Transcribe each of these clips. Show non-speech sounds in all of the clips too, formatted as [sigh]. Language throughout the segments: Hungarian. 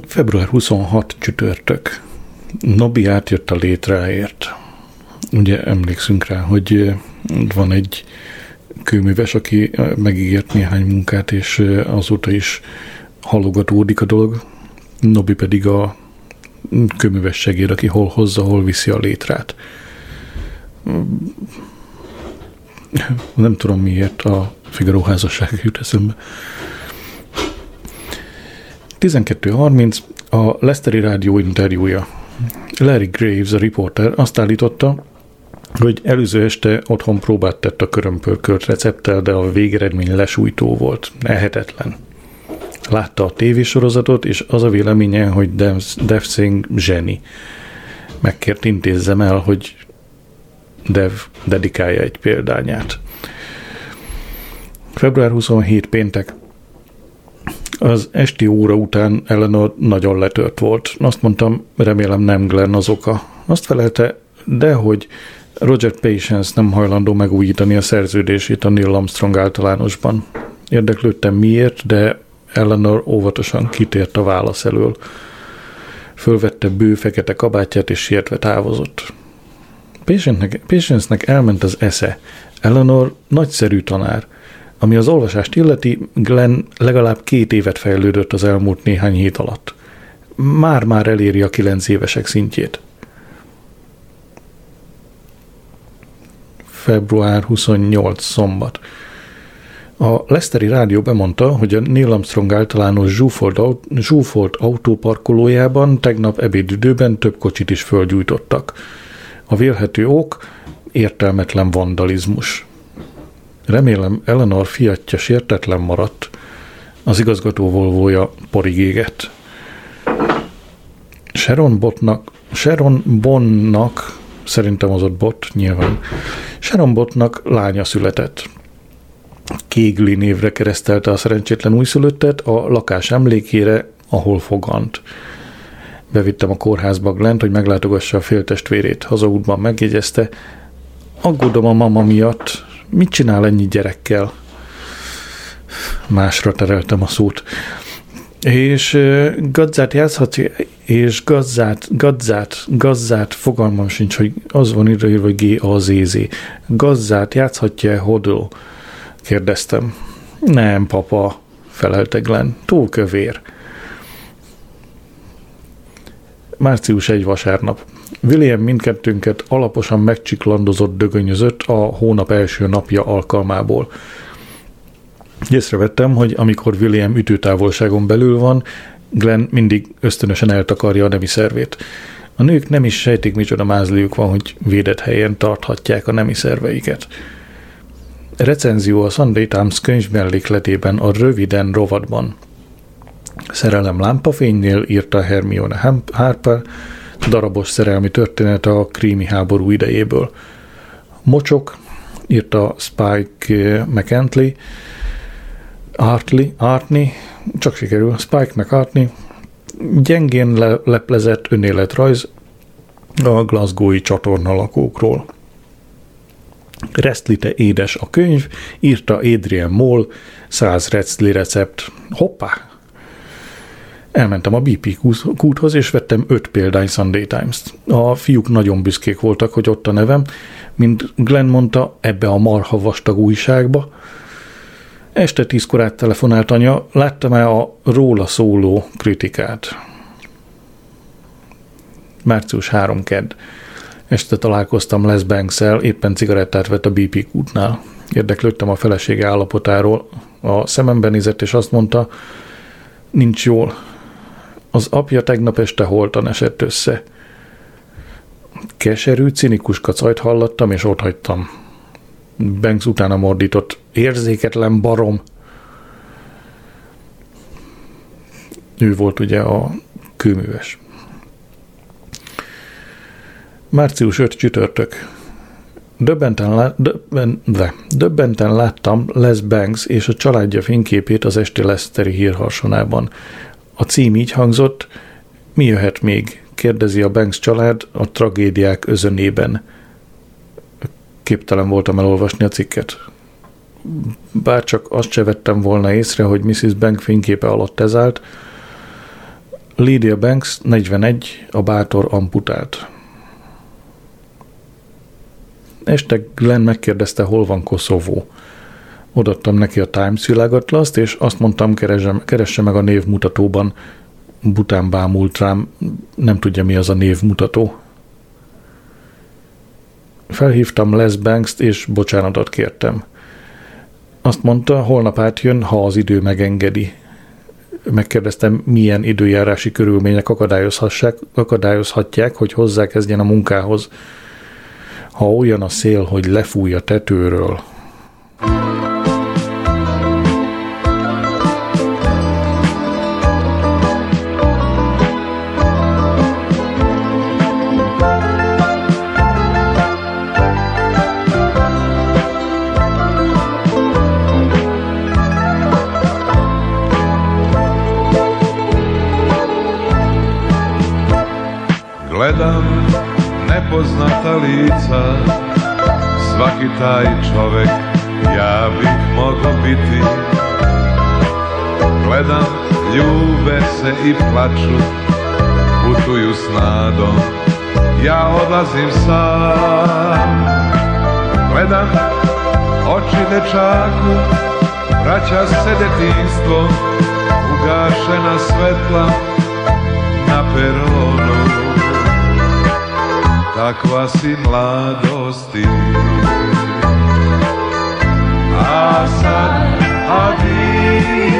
Február 26 csütörtök. Nobi átjött a létráért. Ugye emlékszünk rá, hogy van egy kőműves, aki megígért néhány munkát, és azóta is halogatódik a dolog. Nobi pedig a kőműves segéd, aki hol hozza, hol viszi a létrát. Nem tudom miért a Figaro házasság jut eszembe. 12.30 a Lesteri Rádió interjúja. Larry Graves, a riporter, azt állította, hogy előző este otthon próbát tett a körömpörkölt recepttel, de a végeredmény lesújtó volt. Ehetetlen. Látta a tévésorozatot, és az a véleménye, hogy Dev, Singh zseni. Megkért intézzem el, hogy Dev dedikálja egy példányát. Február 27 péntek. Az esti óra után Eleanor nagyon letört volt. Azt mondtam, remélem nem Glenn az oka. Azt felelte, de hogy Roger Patience nem hajlandó megújítani a szerződését a Neil Armstrong általánosban. Érdeklődtem miért, de Eleanor óvatosan kitért a válasz elől. Fölvette bő fekete kabátját és sietve távozott. Patience-nek elment az esze. Eleanor nagyszerű tanár. Ami az olvasást illeti, Glenn legalább két évet fejlődött az elmúlt néhány hét alatt. Már-már eléri a kilenc évesek szintjét. Február 28 szombat. A Leszteri Rádió bemondta, hogy a Neil Armstrong általános zsúfolt, zsúfolt autóparkolójában tegnap ebédidőben több kocsit is földgyújtottak. A vélhető ok értelmetlen vandalizmus. Remélem Eleanor fiatja sértetlen maradt. Az igazgató volvója porig égett. Sharon Botnak, Sharon Bonnak, szerintem az ott Bot nyilván, Sharon Botnak lánya született. Kégli névre keresztelte a szerencsétlen újszülöttet a lakás emlékére, ahol fogant. Bevittem a kórházba Glent, hogy meglátogassa a féltestvérét. Hazaútban megjegyezte, aggódom a mama miatt, mit csinál ennyi gyerekkel? Másra tereltem a szót. És gazzát játszhatsz, és gazzát, gazzát, gazzát, fogalmam sincs, hogy az van írva, hogy G A Z Z. Gazzát játszhatja hodl? kérdeztem. Nem, papa, felelte Glenn, túl kövér. Március egy vasárnap. William mindkettőnket alaposan megcsiklandozott dögönyözött a hónap első napja alkalmából. Észrevettem, hogy amikor William ütőtávolságon belül van, Glenn mindig ösztönösen eltakarja a nemi szervét. A nők nem is sejtik, micsoda mázliuk van, hogy védett helyen tarthatják a nemi szerveiket. Recenzió a Sunday Times könyv mellékletében a röviden rovatban. Szerelem lámpafénynél írta Hermione Harper, darabos szerelmi történet a krími háború idejéből. Mocsok, írta Spike McAntley, Artley, Artney, csak sikerül, Spike McArtney, gyengén le- leplezett önéletrajz a Glasgowi csatorna lakókról. Restlite édes a könyv, írta Adrian Moll, 100 recli recept. Hoppá! Elmentem a BP kúthoz, és vettem öt példány Sunday Times-t. A fiúk nagyon büszkék voltak, hogy ott a nevem, mint Glenn mondta, ebbe a marha vastag újságba. Este tízkor telefonált anya, láttam-e a róla szóló kritikát. Március 3 kedd. Este találkoztam Les banks éppen cigarettát vett a BP kútnál. Érdeklődtem a felesége állapotáról. A szememben nézett, és azt mondta, nincs jól, az apja tegnap este holtan esett össze. Keserű, cinikus kacajt hallottam, és ott hagytam. Banks utána mordított. Érzéketlen barom! Ő volt ugye a kőműves. Március 5 csütörtök. Döbbenten, lá, döbben, döbbenten láttam Les Banks és a családja fényképét az esti Leszteri hírharsonában. A cím így hangzott, mi jöhet még? kérdezi a Banks család a tragédiák özönében. Képtelen voltam elolvasni a cikket. Bár csak azt se vettem volna észre, hogy Mrs. Bank fényképe alatt ez állt, Lydia Banks, 41, a bátor amputált. Este Glenn megkérdezte, hol van Koszovó. Odattam neki a Times világatlaszt, és azt mondtam, keresse, keresse meg a névmutatóban. Bután bámult rám, nem tudja mi az a névmutató. Felhívtam Les Banks-t, és bocsánatot kértem. Azt mondta, holnap átjön, ha az idő megengedi. Megkérdeztem, milyen időjárási körülmények akadályozhatják, hogy hozzákezdjen a munkához. Ha olyan a szél, hogy lefúj a tetőről, Svaki taj čovek ja bih mogao biti. Gledam, ljube se i plaču Putuju s nadom, ja odlazim sam. Gledam, oči dečaku Vraća se detinstvo Ugašena svetla takva si mladosti. A sad adio,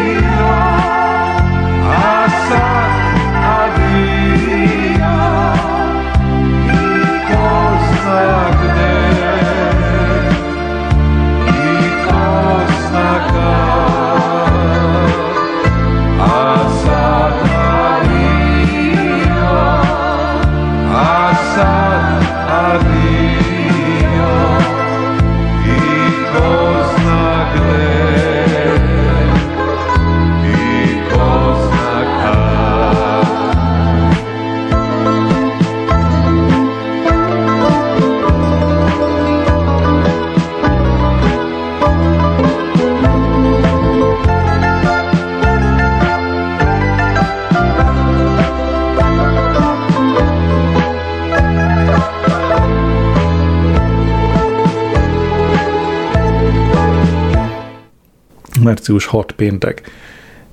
március 6 péntek,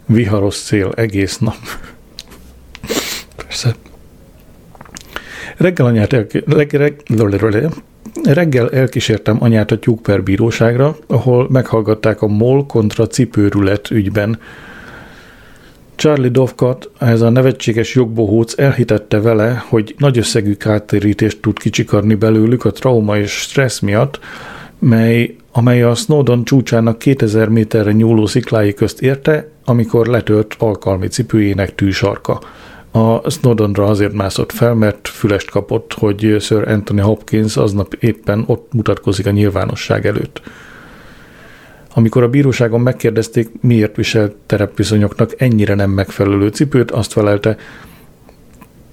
viharos szél egész nap. Persze. Reggel anyát elki- leg- reg- reggel elkísértem anyát a tyúkper bíróságra, ahol meghallgatták a MOL kontra cipőrület ügyben. Charlie Dovkat, ez a nevetséges jogbohóc elhitette vele, hogy nagy összegű kártérítést tud kicsikarni belőlük a trauma és stressz miatt, mely, amely a Snowdon csúcsának 2000 méterre nyúló sziklái közt érte, amikor letört alkalmi cipőjének tűsarka. A Snowdonra azért mászott fel, mert fülest kapott, hogy Sir Anthony Hopkins aznap éppen ott mutatkozik a nyilvánosság előtt. Amikor a bíróságon megkérdezték, miért visel terepviszonyoknak ennyire nem megfelelő cipőt, azt felelte,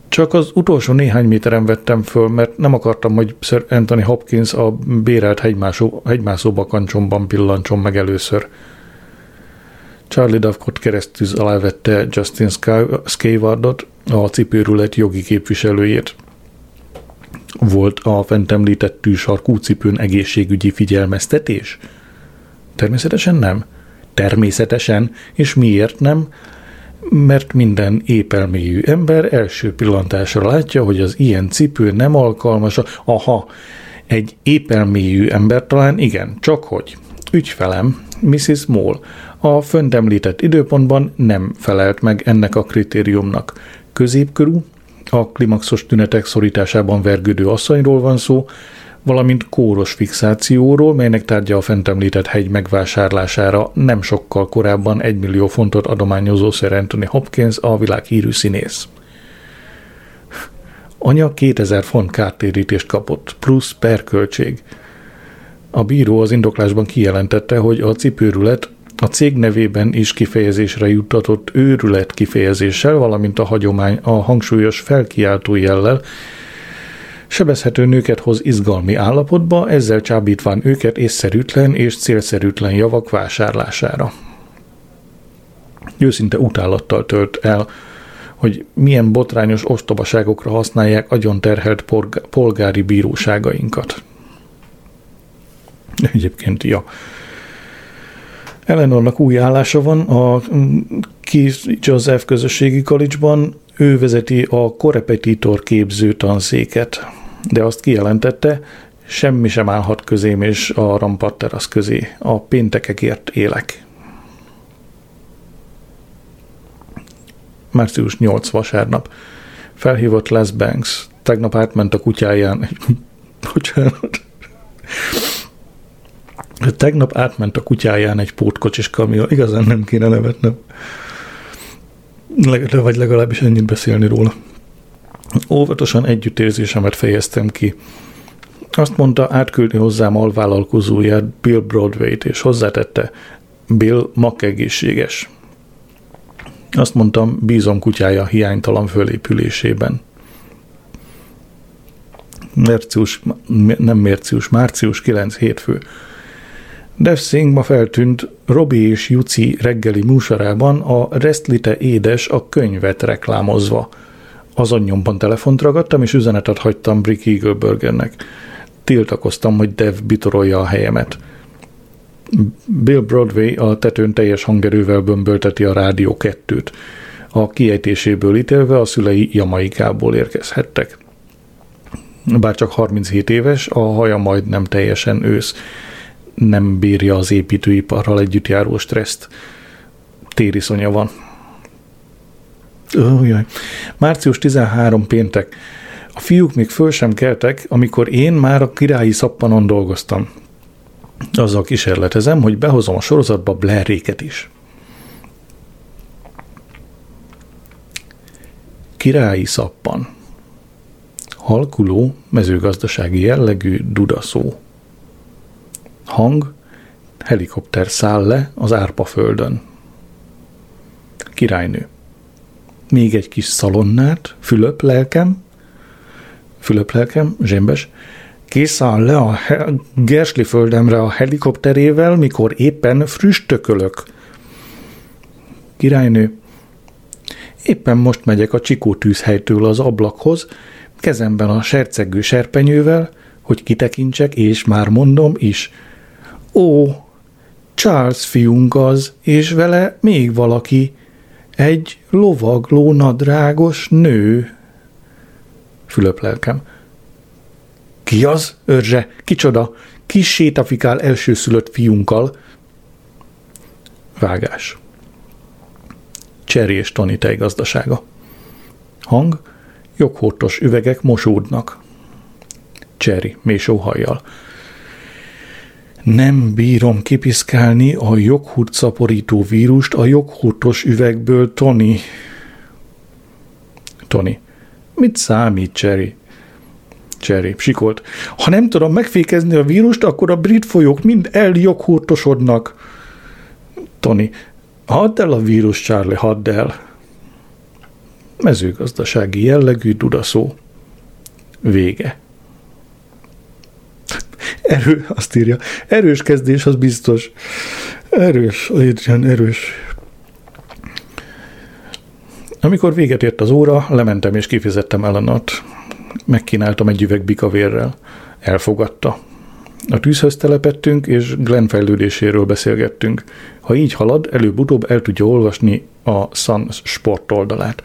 csak az utolsó néhány méteren vettem föl, mert nem akartam, hogy Sir Anthony Hopkins a bérelt hegymászó, hegymászó bakancsomban pillancson meg először. Charlie Dovcott keresztűz alá vette Justin Skywardot, a cipőrület jogi képviselőjét. Volt a fent említett tűsarkú cipőn egészségügyi figyelmeztetés? Természetesen nem. Természetesen, és miért nem? Mert minden épelmélyű ember első pillantásra látja, hogy az ilyen cipő nem alkalmas. Aha, egy épelmélyű ember talán igen, csak hogy. Ügyfelem, Mrs. Moll, a fönt említett időpontban nem felelt meg ennek a kritériumnak. Középkörű, a klimaxos tünetek szorításában vergődő asszonyról van szó, valamint kóros fixációról, melynek tárgya a fent említett hegy megvásárlására nem sokkal korábban 1 millió fontot adományozó Sir Anthony Hopkins, a világ hírű színész. Anya 2000 font kártérítést kapott, plusz per költség. A bíró az indoklásban kijelentette, hogy a cipőrület a cég nevében is kifejezésre juttatott őrület kifejezéssel, valamint a hagyomány a hangsúlyos felkiáltó jellel sebezhető nőket hoz izgalmi állapotba, ezzel csábítván őket észszerűtlen és célszerűtlen javak vásárlására. Őszinte utálattal tölt el hogy milyen botrányos ostobaságokra használják agyon terhelt polgári bíróságainkat. Egyébként, ja. Eleanornak új állása van a Keith Joseph közösségi college ő vezeti a korepetitor képző tanszéket, de azt kijelentette, semmi sem állhat közém és a rampatterasz közé. A péntekekért élek. Március 8 vasárnap. Felhívott Les Banks. Tegnap átment a kutyáján. [laughs] Bocsánat. Tegnap átment a kutyáján egy pótkocsis kamion. Igazán nem kéne nevetnem. Vagy legalábbis ennyit beszélni róla. Óvatosan együttérzésemet fejeztem ki. Azt mondta, átküldi hozzám alvállalkozóját Bill Broadway-t, és hozzátette, Bill egészséges. Azt mondtam, bízom kutyája hiánytalan fölépülésében. Március, nem március, március 9 hétfő. Dev Singh ma feltűnt Robi és Juci reggeli műsorában a Restlite édes a könyvet reklámozva. Azon nyomban telefont ragadtam, és üzenetet hagytam Brick Eagleburgernek. Tiltakoztam, hogy Dev bitorolja a helyemet. Bill Broadway a tetőn teljes hangerővel bömbölteti a rádió kettőt. A kiejtéséből ítélve a szülei Jamaikából érkezhettek. Bár csak 37 éves, a haja majd nem teljesen ősz. Nem bírja az építőiparral együtt járó stresszt. Tériszonya van. Oh, jaj. Március 13 péntek. A fiúk még föl sem keltek, amikor én már a királyi szappanon dolgoztam. Azzal kísérletezem, hogy behozom a sorozatba Blair-réket is. Királyi szappan. Halkuló, mezőgazdasági jellegű dudaszó. Hang, helikopter száll le az árpaföldön. Királynő. Még egy kis szalonnát, Fülöp lelkem, Fülöp lelkem, zsémbes, kiszáll le a he- Gersli földemre a helikopterével, mikor éppen früstökölök. Királynő, éppen most megyek a csikó tűzhelytől az ablakhoz, kezemben a sercegő serpenyővel, hogy kitekintsek, és már mondom is. Ó, Charles fiunk az, és vele még valaki, egy lovagló nadrágos nő. Fülöp lelkem. Ki az, őrzse? Kicsoda? Ki sétafikál elsőszülött fiunkkal? Vágás. Cseri és Toni tejgazdasága. Hang. Joghortos üvegek mosódnak. Cseri, mély sóhajjal. Nem bírom kipiszkálni a joghurt szaporító vírust a joghurtos üvegből, Tony. Tony. Mit számít, Cherry? Cherry, sikolt. Ha nem tudom megfékezni a vírust, akkor a brit folyók mind eljoghurtosodnak. Tony. Hadd el a vírus, Charlie, hadd el. Mezőgazdasági jellegű dudaszó. Vége. Erő, azt írja. Erős kezdés, az biztos. Erős, Adrian, erős. Amikor véget ért az óra, lementem és kifizettem Ellenot. Megkínáltam egy üveg bikavérrel. Elfogadta. A tűzhöz telepettünk, és Glenn fejlődéséről beszélgettünk. Ha így halad, előbb-utóbb el tudja olvasni a Sun sport oldalát.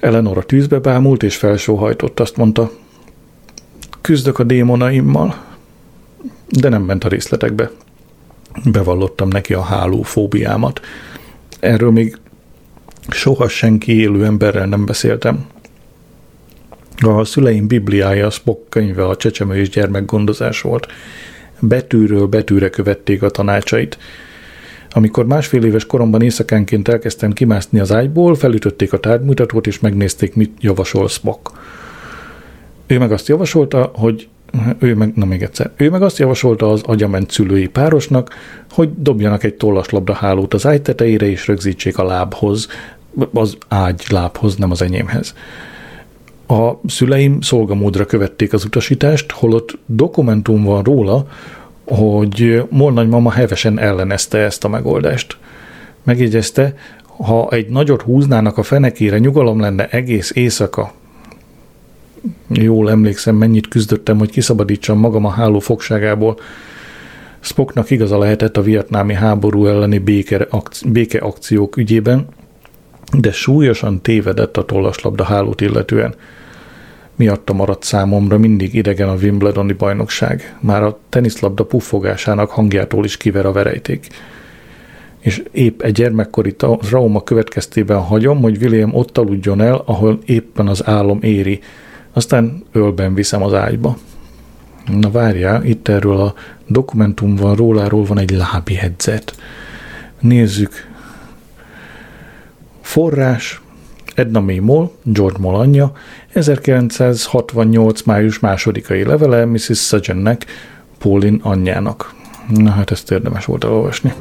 Eleanor a tűzbe bámult, és felsóhajtott. Azt mondta, küzdök a démonaimmal, de nem ment a részletekbe. Bevallottam neki a háló fóbiámat. Erről még soha senki élő emberrel nem beszéltem. A szüleim bibliája, a Spock könyve a csecsemő és gyermekgondozás volt. Betűről betűre követték a tanácsait. Amikor másfél éves koromban éjszakánként elkezdtem kimászni az ágyból, felütötték a tárgymutatót, és megnézték, mit javasol Spock. Ő meg azt javasolta, hogy ő meg, na még egyszer, ő meg azt javasolta az agyament szülői párosnak, hogy dobjanak egy tollaslabda hálót az ágy tetejére, és rögzítsék a lábhoz, az ágy lábhoz, nem az enyémhez. A szüleim szolgamódra követték az utasítást, holott dokumentum van róla, hogy Molnagymama hevesen ellenezte ezt a megoldást. Megjegyezte, Ha egy nagyot húznának a fenekére, nyugalom lenne egész éjszaka. Jól emlékszem, mennyit küzdöttem, hogy kiszabadítsam magam a háló fogságából. Spocknak igaza lehetett a vietnámi háború elleni béke, akci- békeakciók ügyében, de súlyosan tévedett a tollaslabda hálót illetően. Miatta maradt számomra mindig idegen a Wimbledoni bajnokság. Már a teniszlabda puffogásának hangjától is kiver a verejték. És épp egy gyermekkori trauma következtében hagyom, hogy William ott aludjon el, ahol éppen az álom éri. Aztán ölben viszem az ágyba. Na várjál, itt erről a dokumentum van, róláról van egy lábjegyzet. Nézzük. Forrás, Edna May Moll, George Moll anyja, 1968. május másodikai levele Mrs. Sagennek, Paulin anyjának. Na hát ezt érdemes volt elolvasni.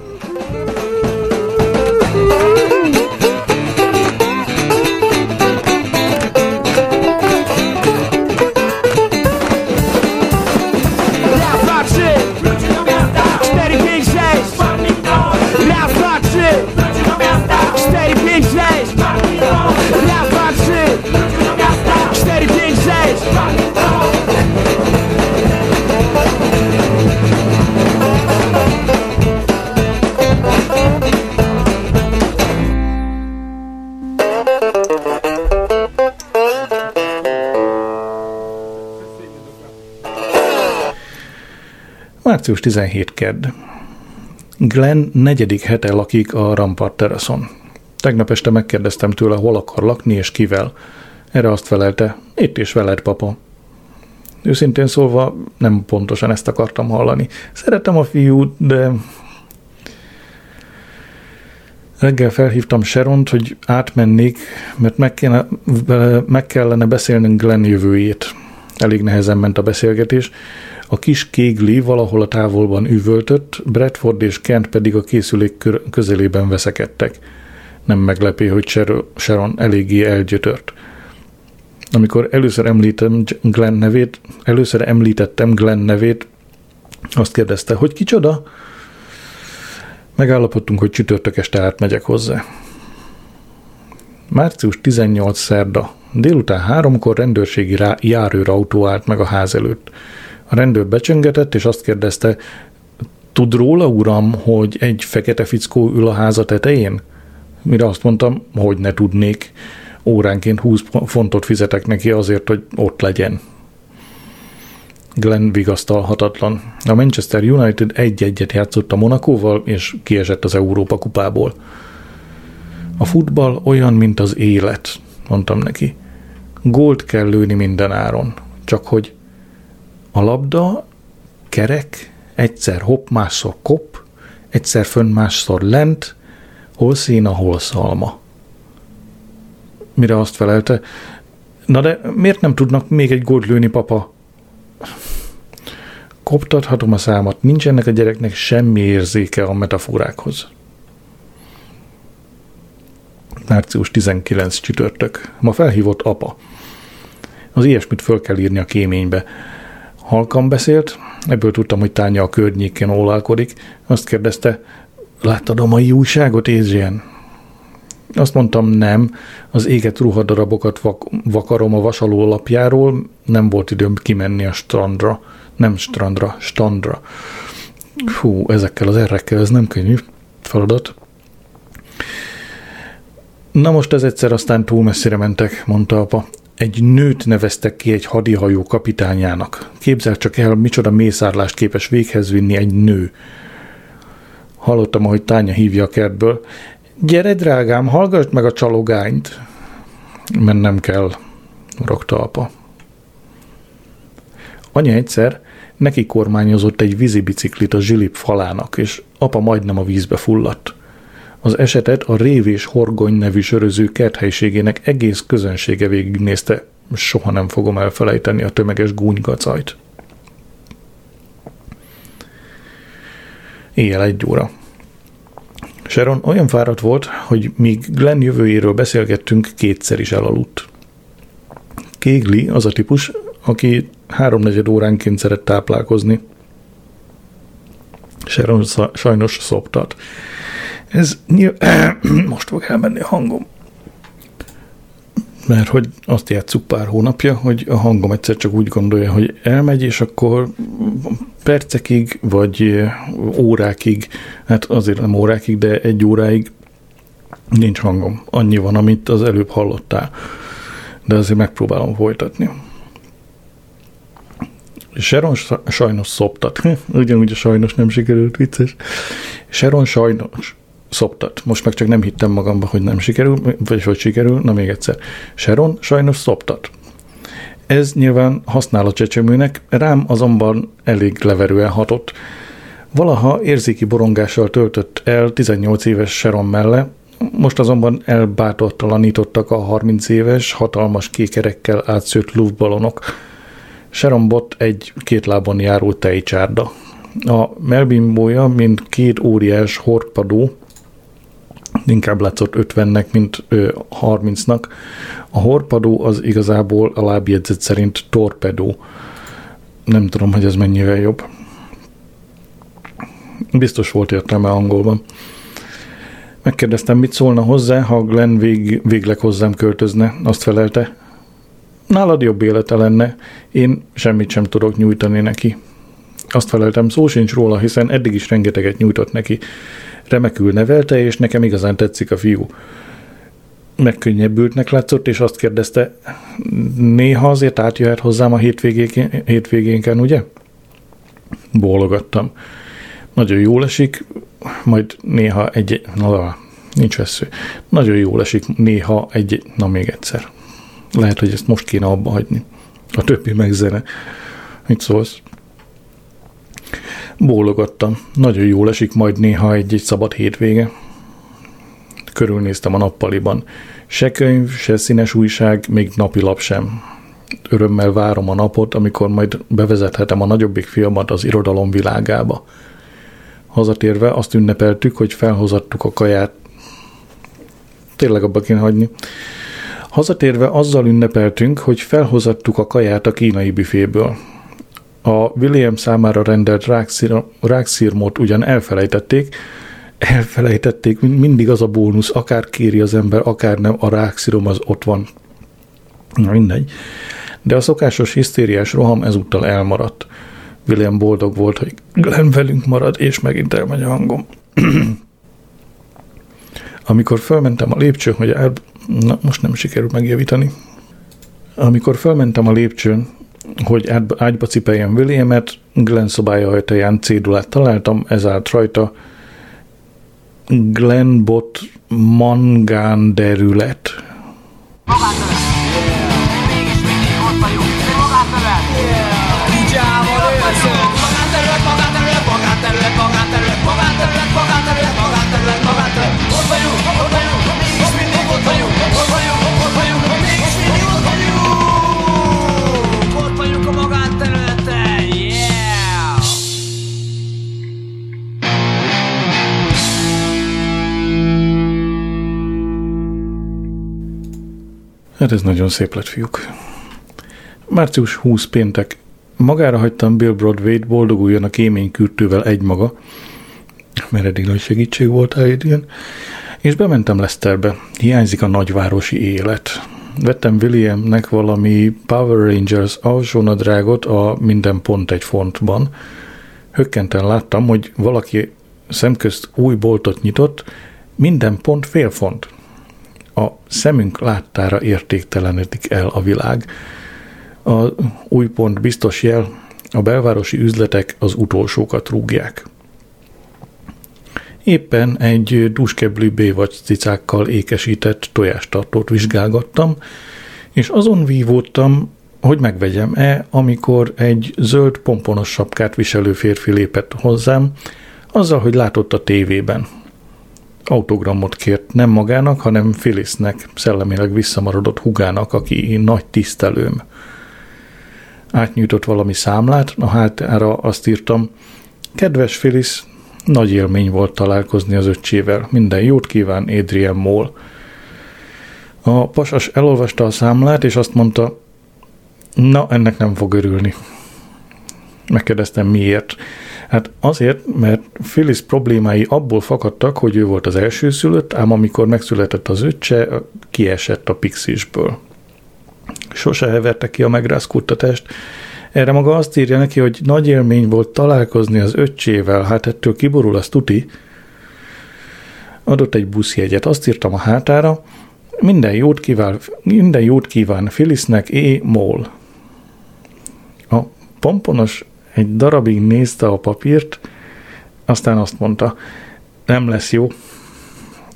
Március 17 kedd. Glenn negyedik hete lakik a Rampart teraszon. Tegnap este megkérdeztem tőle, hol akar lakni és kivel. Erre azt felelte, itt is veled, papa. Őszintén szólva nem pontosan ezt akartam hallani. Szeretem a fiút, de... Reggel felhívtam Sharont, hogy átmennék, mert meg, kéne, meg kellene beszélnünk Glenn jövőjét. Elég nehezen ment a beszélgetés. A kis kégli valahol a távolban üvöltött, Bradford és Kent pedig a készülék közelében veszekedtek. Nem meglepő, hogy Sharon eléggé elgyötört. Amikor először említem Glenn nevét, először említettem Glenn nevét, azt kérdezte, hogy kicsoda? Megállapodtunk, hogy csütörtök este átmegyek hozzá. Március 18 szerda. Délután háromkor rendőrségi járőrautó állt meg a ház előtt. A rendőr becsöngetett, és azt kérdezte, tud róla, uram, hogy egy fekete fickó ül a háza tetején? Mire azt mondtam, hogy ne tudnék. Óránként 20 fontot fizetek neki azért, hogy ott legyen. Glenn vigasztalhatatlan. A Manchester United egy-egyet játszott a Monakóval, és kiesett az Európa kupából. A futball olyan, mint az élet, mondtam neki. Gólt kell lőni minden áron. Csak hogy a labda kerek, egyszer hopp, másszor kop, egyszer fönn, másszor lent, hol szína, hol szalma. Mire azt felelte, na de miért nem tudnak még egy gólt lőni, papa? Koptathatom a számat, nincs ennek a gyereknek semmi érzéke a metaforákhoz. Március 19 csütörtök. Ma felhívott apa. Az ilyesmit föl kell írni a kéménybe. Halkan beszélt, ebből tudtam, hogy Tánya a környéken ólálkodik. Azt kérdezte, láttad a mai újságot, Adrian? Azt mondtam, nem. Az éget ruhadarabokat vak- vakarom a vasaló lapjáról, nem volt időm kimenni a strandra. Nem strandra, standra. Fú, ezekkel az errekkel ez nem könnyű feladat. Na most ez egyszer aztán túl messzire mentek, mondta apa. Egy nőt neveztek ki egy hadihajó kapitányának. Képzel csak el, micsoda mészárlást képes véghez vinni egy nő. Hallottam, ahogy Tánya hívja a kertből. Gyere, drágám, hallgass meg a csalogányt. Mennem kell, rogta apa. Anya egyszer neki kormányozott egy vízibiciklit a zsilip falának, és apa majdnem a vízbe fulladt. Az esetet a Révés Horgony nevű söröző kerthelyiségének egész közönsége végignézte. Soha nem fogom elfelejteni a tömeges gúnygacajt. Éjjel egy óra. Sharon olyan fáradt volt, hogy míg Glenn jövőjéről beszélgettünk, kétszer is elaludt. Kégli az a típus, aki háromnegyed óránként szeret táplálkozni. Sharon sajnos szoptat. Ez nyilv... [clears throat] most fog elmenni a hangom. Mert hogy azt játsszuk pár hónapja, hogy a hangom egyszer csak úgy gondolja, hogy elmegy, és akkor percekig, vagy órákig, hát azért nem órákig, de egy óráig nincs hangom. Annyi van, amit az előbb hallottál. De azért megpróbálom folytatni. Sharon sa- sajnos szoptat. [laughs] Ugyanúgy a sajnos nem sikerült, vicces. Sharon sajnos szoptat. Most meg csak nem hittem magamba, hogy nem sikerül, vagy hogy sikerül, na még egyszer. Sharon sajnos szoptat. Ez nyilván használ a csecsemőnek, rám azonban elég leverően hatott. Valaha érzéki borongással töltött el 18 éves Sharon melle, most azonban elbátortalanítottak a 30 éves, hatalmas kékerekkel átszőtt luftballonok. Sharon Bott egy két lábon járó tejcsárda. A melbimbója, mint két óriás horpadó, inkább látszott 50-nek, mint ö, 30-nak. A horpadó az igazából a lábjegyzet szerint torpedó. Nem tudom, hogy ez mennyivel jobb. Biztos volt értelme angolban. Megkérdeztem, mit szólna hozzá, ha Glenn vég, végleg hozzám költözne. Azt felelte, nálad jobb élete lenne, én semmit sem tudok nyújtani neki. Azt feleltem, szó sincs róla, hiszen eddig is rengeteget nyújtott neki. Remekül nevelte, és nekem igazán tetszik a fiú. Megkönnyebbültnek látszott, és azt kérdezte, néha azért átjöhet hozzám a hétvégénken, hétvégénken ugye? Bólogattam. Nagyon jól esik, majd néha egy... Na, nincs vesző. Nagyon jól esik néha egy... Na, még egyszer. Lehet, hogy ezt most kéne abba hagyni. A többi meg zene. Mit szólsz? Bólogattam. Nagyon jól esik majd néha egy-egy szabad hétvége. Körülnéztem a nappaliban. Se könyv, se színes újság, még napilap sem. Örömmel várom a napot, amikor majd bevezethetem a nagyobbik filmat az irodalom világába. Hazatérve azt ünnepeltük, hogy felhozattuk a kaját. Tényleg abba kéne hagyni. Hazatérve azzal ünnepeltünk, hogy felhozattuk a kaját a kínai büféből. A William számára rendelt rákszír, rákszírmot ugyan elfelejtették, elfelejtették, mind- mindig az a bónusz, akár kéri az ember, akár nem, a rákszírom az ott van. Na mindegy. De a szokásos hisztériás roham ezúttal elmaradt. William boldog volt, hogy Glenn velünk marad, és megint elmegy a hangom. [clears throat] Amikor fölmentem a lépcsőn, hogy el... Na, most nem sikerült megjavítani. Amikor fölmentem a lépcsőn, hogy ágyba cipeljem Williamet, Glenn szobája ajtaján cédulát találtam, ez állt rajta Glenn Bot Mangán derület. Hát ez nagyon szép lett, fiúk. Március 20 péntek. Magára hagytam Bill Broadway-t, boldoguljon a kémény kürtővel egymaga, mert eddig nagy segítség volt Adrian, és bementem Leicesterbe. Hiányzik a nagyvárosi élet. Vettem Williamnek valami Power Rangers alsónadrágot a minden pont egy fontban. Hökkenten láttam, hogy valaki szemközt új boltot nyitott, minden pont fél font a szemünk láttára értéktelenedik el a világ. A új pont biztos jel, a belvárosi üzletek az utolsókat rúgják. Éppen egy duskeblű bévacs cicákkal ékesített tojástartót vizsgálgattam, és azon vívódtam, hogy megvegyem-e, amikor egy zöld pomponos sapkát viselő férfi lépett hozzám, azzal, hogy látott a tévében autogramot kért nem magának, hanem Phyllisnek, szellemileg visszamaradott hugának, aki nagy tisztelőm. Átnyújtott valami számlát, a hátára azt írtam, kedves Phyllis, nagy élmény volt találkozni az öccsével, minden jót kíván Adrian Moll. A pasas elolvasta a számlát, és azt mondta, na, ennek nem fog örülni. Megkérdeztem miért. Hát azért, mert Phyllis problémái abból fakadtak, hogy ő volt az első szülött, ám amikor megszületett az öccse, kiesett a pixisből. Sose heverte ki a megrázkuttatást. Erre maga azt írja neki, hogy nagy élmény volt találkozni az öccsével, hát ettől kiborul az tuti. Adott egy buszjegyet, azt írtam a hátára, minden jót kíván, minden jót kíván Phyllisnek, E. Moll. A pomponos egy darabig nézte a papírt, aztán azt mondta, nem lesz jó,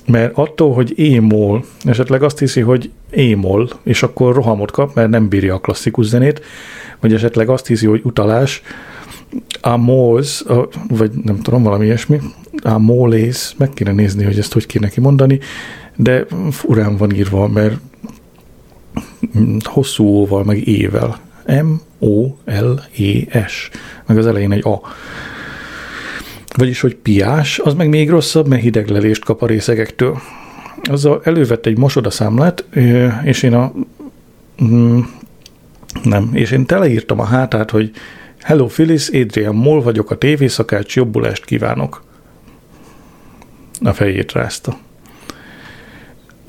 mert attól, hogy émol, esetleg azt hiszi, hogy émol, és akkor rohamot kap, mert nem bírja a klasszikus zenét, vagy esetleg azt hiszi, hogy utalás, a mols, vagy nem tudom, valami ilyesmi, a molész, meg kéne nézni, hogy ezt hogy kéne kimondani, de furán van írva, mert hosszú óval, meg ével. M-O-L-E-S, meg az elején egy A. Vagyis, hogy piás, az meg még rosszabb, mert hideglelést kap a részegektől. Azzal elővett egy mosodaszámlát, és én a... Mm, nem, és én teleírtam a hátát, hogy Hello Phyllis, Adrian Moll vagyok, a tévészakács, jobbulást kívánok. A fejét rázta.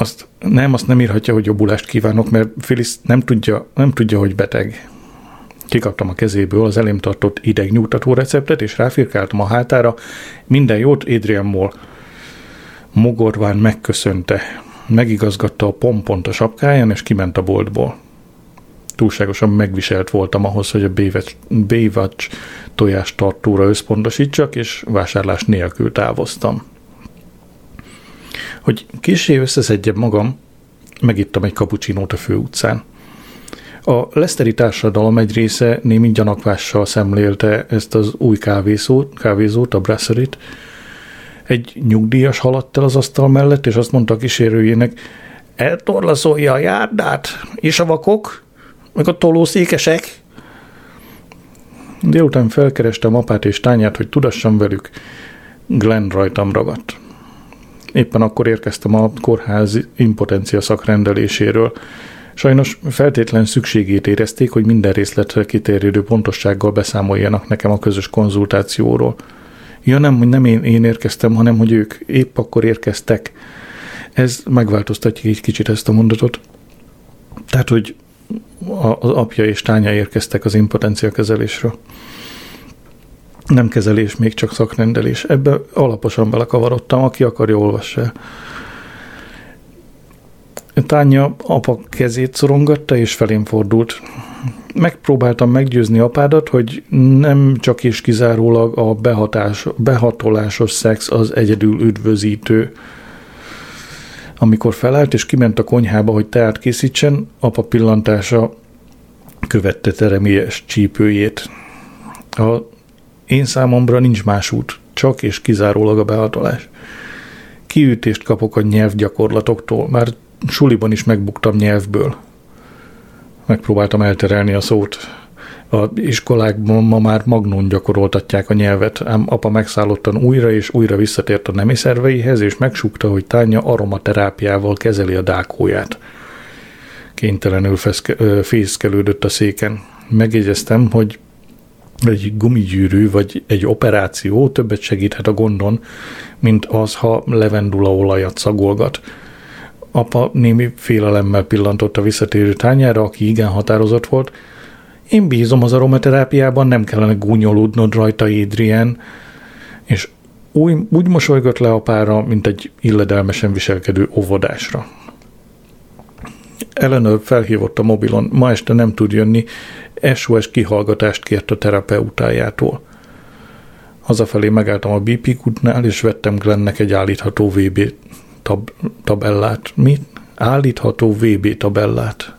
Azt nem, azt nem írhatja, hogy jobbulást kívánok, mert Phyllis nem tudja, nem tudja, hogy beteg. Kikaptam a kezéből az elém tartott idegnyújtató receptet, és ráfirkáltam a hátára. Minden jót, Adrian Moll. Mogorván megköszönte. Megigazgatta a pompont a sapkáján, és kiment a boltból. Túlságosan megviselt voltam ahhoz, hogy a Baywatch tojás tartóra összpontosítsak, és vásárlás nélkül távoztam. Hogy késé összeszedjem magam, megittam egy kapucsinót a főutcán. A leszteri társadalom egy része némi gyanakvással szemlélte ezt az új kávézót, kávézót a brasserit. Egy nyugdíjas haladt el az asztal mellett, és azt mondta a kísérőjének, eltorlaszolja a járdát, és a vakok, meg a tolószékesek. Délután felkerestem apát és tányát, hogy tudassam velük. Glenn rajtam ragadt. Éppen akkor érkeztem a kórház impotencia szakrendeléséről. Sajnos feltétlen szükségét érezték, hogy minden részletre kitérődő pontossággal beszámoljanak nekem a közös konzultációról. Ja nem, hogy nem én, én érkeztem, hanem hogy ők épp akkor érkeztek. Ez megváltoztatja egy kicsit ezt a mondatot. Tehát, hogy az apja és tánya érkeztek az impotencia kezelésről. Nem kezelés, még csak szakrendelés. Ebbe alaposan belekavarodtam, aki akarja, olvassa Tánya apa kezét szorongatta, és felém fordult. Megpróbáltam meggyőzni apádat, hogy nem csak és kizárólag a behatás, behatolásos szex az egyedül üdvözítő. Amikor felállt és kiment a konyhába, hogy teát készítsen, apa pillantása követte teremies csípőjét. A én számomra nincs más út, csak és kizárólag a behatolás. Kiütést kapok a nyelvgyakorlatoktól, már suliban is megbuktam nyelvből. Megpróbáltam elterelni a szót. A iskolákban ma már magnón gyakoroltatják a nyelvet, ám apa megszállottan újra és újra visszatért a nemi szerveihez, és megsukta, hogy tánya aromaterápiával kezeli a dákóját. Kénytelenül fészkelődött a széken. Megjegyeztem, hogy egy gumigyűrű vagy egy operáció többet segíthet a gondon, mint az, ha levendula olajat szagolgat. Apa némi félelemmel pillantott a visszatérő tányára, aki igen határozott volt. Én bízom az aromaterápiában, nem kellene gúnyolódnod rajta, Adrian. És úgy, úgy mosolygott le apára, mint egy illedelmesen viselkedő óvodásra. Eleanor felhívott a mobilon, ma este nem tud jönni, SOS kihallgatást kért a terapeutájától. Hazafelé megálltam a BP kutnál, és vettem Glennnek egy állítható VB tab- tabellát. Mi? Állítható VB tabellát.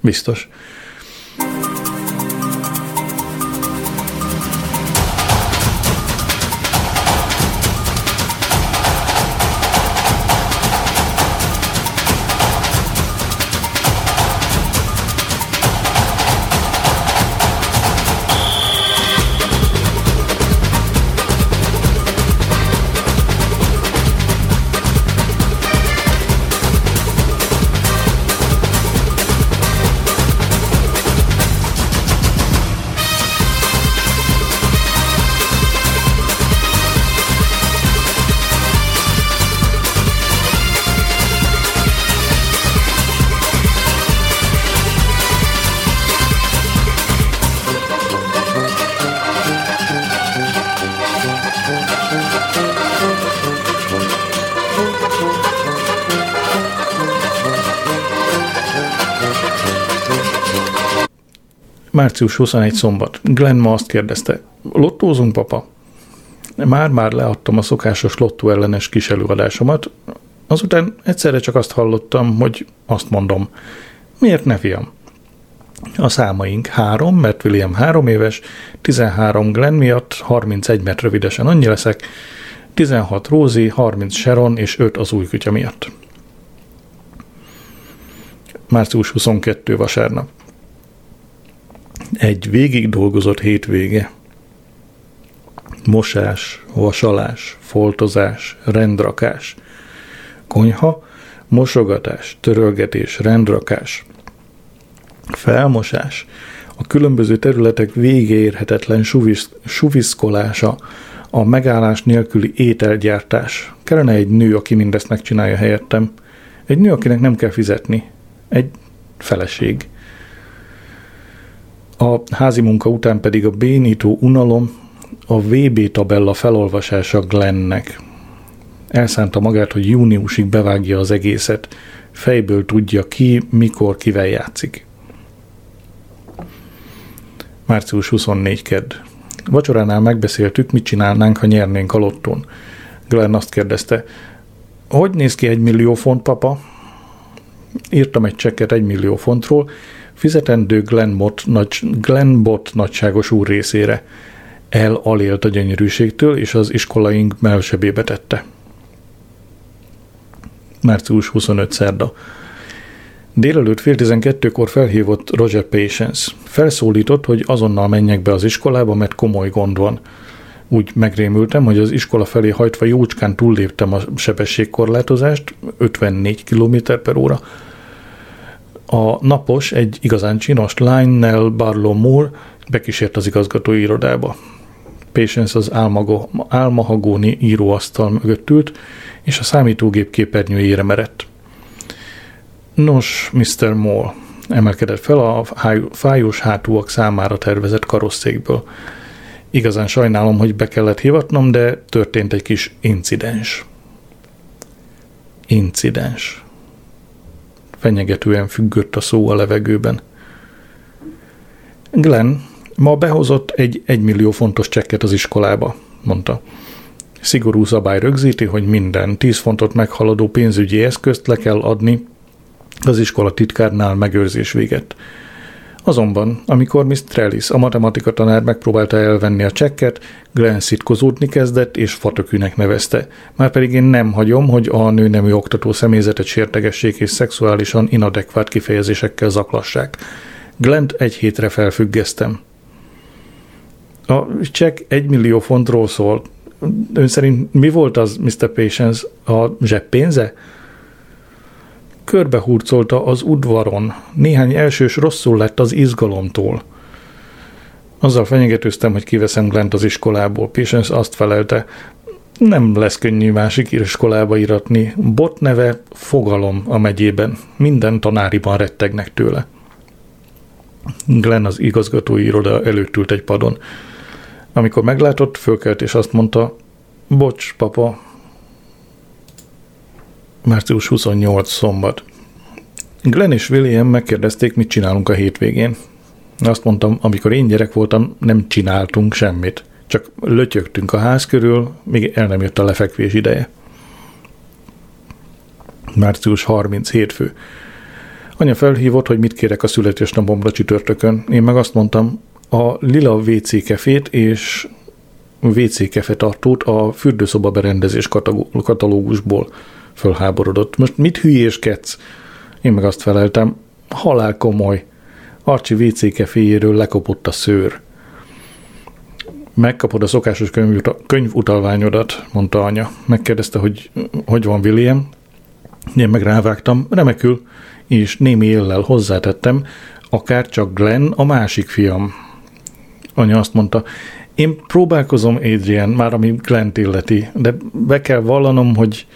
Biztos. Március 21 szombat. Glenn ma azt kérdezte, lottózunk, papa? Már-már leadtam a szokásos lottó ellenes kis előadásomat, azután egyszerre csak azt hallottam, hogy azt mondom, miért ne fiam? A számaink három, mert William három éves, 13 Glenn miatt, 31, mert rövidesen annyi leszek, 16 Rózi, 30 Sharon és 5 az új kutya miatt. Március 22 vasárnap. Egy végig dolgozott hétvége. Mosás, vasalás, foltozás, rendrakás. Konyha, mosogatás, törölgetés, rendrakás. Felmosás, a különböző területek végeérhetetlen suvisz, suviszkolása, a megállás nélküli ételgyártás. Kellene egy nő, aki mindezt megcsinálja helyettem. Egy nő, akinek nem kell fizetni. Egy feleség. A házi munka után pedig a bénító unalom, a VB tabella felolvasása Glennnek. Elszánta magát, hogy júniusig bevágja az egészet. Fejből tudja ki, mikor, kivel játszik. Március 24 kedd. Vacsoránál megbeszéltük, mit csinálnánk, ha nyernénk a lottón. Glenn azt kérdezte, hogy néz ki egy millió font, papa? Írtam egy csekket egy millió fontról, fizetendő Glenn Bot, nagy, Glenn Bot nagyságos úr részére. El alélt a gyönyörűségtől, és az iskolaink melsebébe tette. Március 25 szerda. Délelőtt fél tizenkettőkor felhívott Roger Patience. Felszólított, hogy azonnal menjek be az iskolába, mert komoly gond van. Úgy megrémültem, hogy az iskola felé hajtva jócskán túlléptem a sebességkorlátozást, 54 km per óra. A napos, egy igazán csinos Lionel Barlow Moore bekísért az igazgatói irodába. Patience az álmago, álmahagóni íróasztal mögött ült, és a számítógép képernyőjére merett. Nos, Mr. Moore, emelkedett fel a fájós hátúak számára tervezett karosszékből. Igazán sajnálom, hogy be kellett hivatnom, de történt egy kis incidens. Incidens. Fenyegetően függött a szó a levegőben. Glenn ma behozott egy egymillió fontos csekket az iskolába, mondta. Szigorú szabály rögzíti, hogy minden 10 fontot meghaladó pénzügyi eszközt le kell adni az iskola titkárnál megőrzés véget. Azonban, amikor Miss Trellis, a matematika tanár megpróbálta elvenni a csekket, Glenn szitkozódni kezdett és fatökűnek nevezte. Márpedig én nem hagyom, hogy a nőnemű oktató személyzetet sértegessék és szexuálisan inadekvát kifejezésekkel zaklassák. Glent egy hétre felfüggesztem. A csekk egy millió fontról szól. Ön szerint mi volt az, Mr. Patience, a zseppénze? Körbehurcolta az udvaron. Néhány elsős rosszul lett az izgalomtól. Azzal fenyegetőztem, hogy kiveszem Glent az iskolából. Patience azt felelte, nem lesz könnyű másik iskolába iratni. Bot neve fogalom a megyében. Minden tanáriban rettegnek tőle. Glenn az igazgatói iroda előtt ült egy padon. Amikor meglátott, fölkelt és azt mondta, bocs, papa, Március 28 szombat. Glenn és William megkérdezték, mit csinálunk a hétvégén. Azt mondtam, amikor én gyerek voltam, nem csináltunk semmit. Csak lötyögtünk a ház körül, míg el nem jött a lefekvés ideje. Március 30 hétfő. Anya felhívott, hogy mit kérek a születésnapomra csütörtökön. Én meg azt mondtam, a lila WC kefét és WC kefe tartót a fürdőszoba berendezés katalógusból fölháborodott. Most mit hülyéskedsz? Én meg azt feleltem, halál komoly. Arcsi WC keféjéről lekopott a szőr. Megkapod a szokásos könyvutalványodat, mondta anya. Megkérdezte, hogy hogy van William. Én meg rávágtam, remekül, és némi éllel hozzátettem, akár csak Glenn a másik fiam. Anya azt mondta, én próbálkozom, Adrian, már ami Glenn illeti, de be kell vallanom, hogy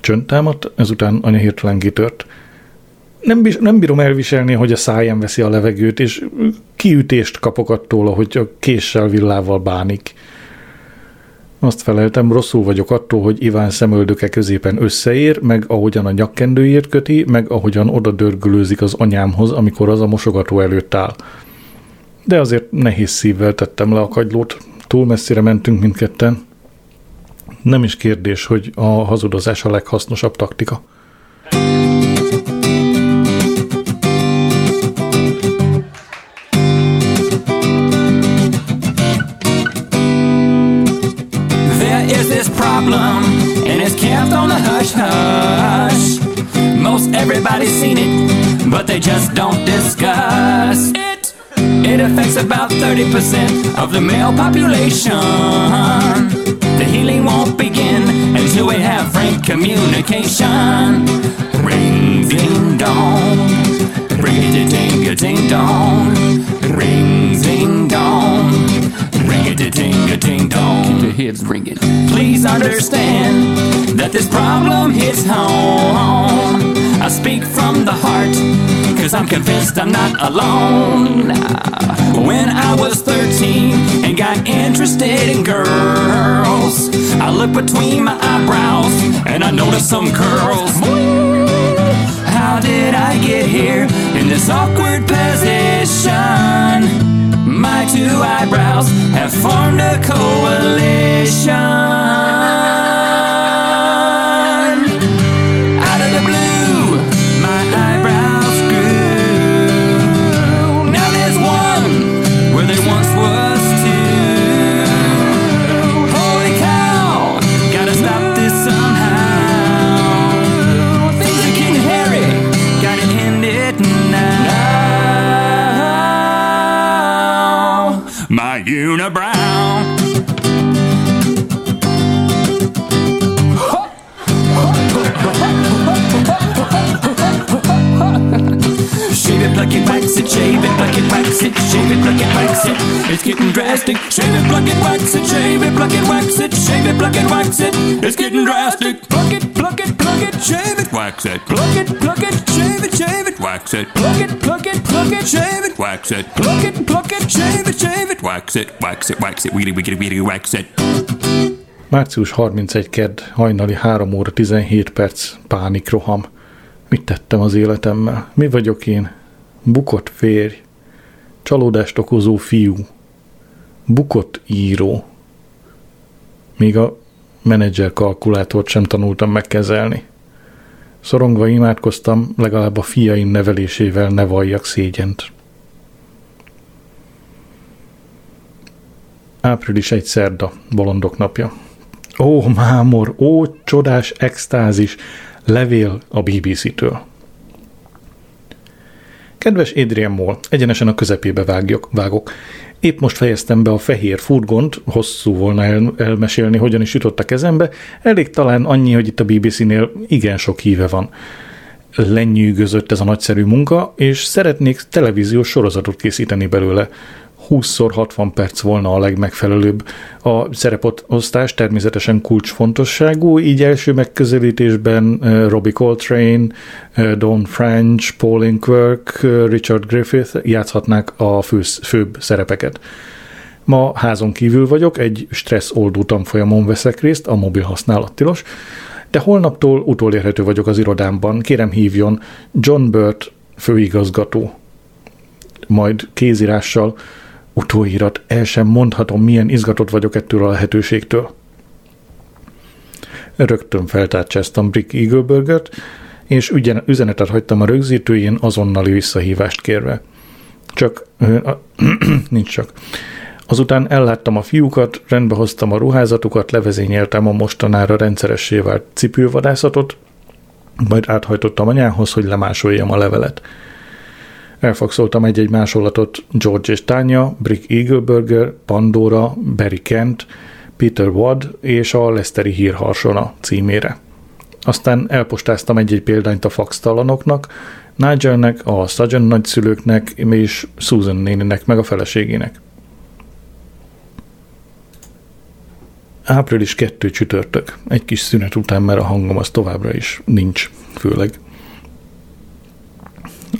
Csönd támadt, ezután anya hirtelen kitört. Nem, nem bírom elviselni, hogy a száján veszi a levegőt, és kiütést kapok attól, hogy a késsel villával bánik. Azt feleltem, rosszul vagyok attól, hogy Iván szemöldöke középen összeér, meg ahogyan a nyakkendőjét köti, meg ahogyan oda dörgülőzik az anyámhoz, amikor az a mosogató előtt áll. De azért nehéz szívvel tettem le a kagylót. Túl messzire mentünk mindketten. Nem is kérdés, hogy a hazudozás a leghasznosabb taktika. And it's kept on the hush hush. Most everybody's seen it, but they just don't discuss it. It affects about 30% of the male population. The healing won't begin until we have frank communication. Ring ding dong, ring ding ding dong, ring ding dong, ring a ding a ding dong. Keep your heads ringing. Please understand that this problem hits home. I speak from the heart, cause I'm convinced I'm not alone. When I was 13 and got interested in girls, I looked between my eyebrows and I noticed some curls. How did I get here in this awkward position? Two eyebrows have formed a coalition. Pluck it, wax it. It's getting drastic. Shave it, pluck it, wax it, shave it, pluck it, wax it, shave it, pluck it, wax it. It's getting drastic. Pluck it, pluck it, pluck it, shave it, wax it. Pluck it, pluck it, shave it, shave it, wax it. Pluck it, pluck it, pluck it, shave it, wax it. Pluck it, pluck it, shave it, shave it, wax it, wax it, wax it, weedy, weedy, weedy, wax it. Március 31 kedd, hajnali 3 óra 17 perc, pánikroham. Mit tettem az életemmel? Mi vagyok én? Bukott férj. Csalódást okozó fiú. Bukott író. Még a menedzser kalkulátort sem tanultam megkezelni. Szorongva imádkoztam, legalább a fiaim nevelésével ne valljak szégyent. Április egy szerda, bolondok napja. Ó, mámor, ó, csodás extázis, levél a BBC-től. Kedves Adrian Moll, egyenesen a közepébe vágjok, vágok. Épp most fejeztem be a fehér furgont, hosszú volna el, elmesélni, hogyan is jutott a kezembe, elég talán annyi, hogy itt a BBC-nél igen sok híve van. Lenyűgözött ez a nagyszerű munka, és szeretnék televíziós sorozatot készíteni belőle. 20 60 perc volna a legmegfelelőbb. A szereposztás természetesen kulcsfontosságú, így első megközelítésben Robbie Coltrane, Don French, Paul Inkwork, eh, Richard Griffith játszhatnák a fő, főbb szerepeket. Ma házon kívül vagyok, egy stressz oldó tanfolyamon veszek részt, a mobil használat tilos, de holnaptól utolérhető vagyok az irodámban. Kérem hívjon John Burt főigazgató. Majd kézírással utóirat, el sem mondhatom, milyen izgatott vagyok ettől a lehetőségtől. Rögtön feltárcsáztam Brick Eagleburgert, és ügyen, üzenetet hagytam a rögzítőjén azonnali visszahívást kérve. Csak, [clears throat] nincs csak. Azután elláttam a fiúkat, rendbe hoztam a ruházatukat, levezényeltem a mostanára rendszeressé vált cipővadászatot, majd áthajtottam anyához, hogy lemásoljam a levelet. Elfakszoltam egy-egy másolatot George és Tanya, Brick Eagleburger, Pandora, Barry Kent, Peter Wadd és a Leszteri hírharsona címére. Aztán elpostáztam egy-egy példányt a faxtalanoknak, Nigelnek, a Sturgeon nagyszülőknek és Susan néninek meg a feleségének. Április 2 csütörtök. Egy kis szünet után, mert a hangom az továbbra is nincs, főleg.